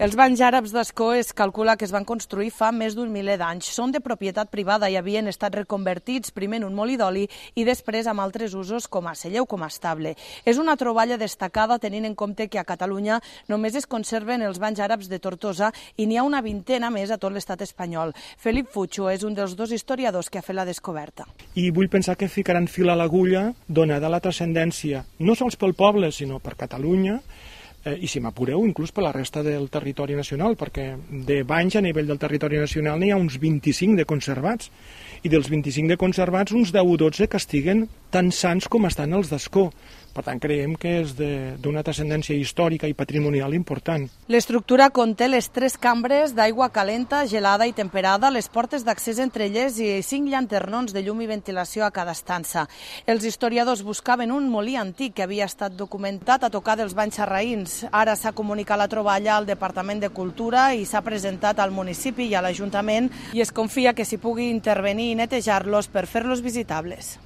Els banys àrabs d'Escó es calcula que es van construir fa més d'un miler d'anys. Són de propietat privada i havien estat reconvertits primer en un molí d'oli i després amb altres usos com a celler o com a estable. És una troballa destacada tenint en compte que a Catalunya només es conserven els banys àrabs de Tortosa i n'hi ha una vintena més a tot l'estat espanyol. Felip Fucho és un dels dos historiadors que ha fet la descoberta. I vull pensar que ficaran fil a l'agulla donada la transcendència, no sols pel poble, sinó per Catalunya, eh, i si m'apureu, inclús per la resta del territori nacional, perquè de banys a nivell del territori nacional n'hi ha uns 25 de conservats, i dels 25 de conservats, uns 10 o 12 que estiguen tan sants com estan els d'Escó. Per tant, creiem que és d'una transcendència històrica i patrimonial important. L'estructura conté les tres cambres d'aigua calenta, gelada i temperada, les portes d'accés entre elles i cinc llanternons de llum i ventilació a cada estança. Els historiadors buscaven un molí antic que havia estat documentat a tocar dels banys sarraïns. Ara s'ha comunicat la troballa al Departament de Cultura i s'ha presentat al municipi i a l'Ajuntament i es confia que s'hi pugui intervenir i netejar-los per fer-los visitables.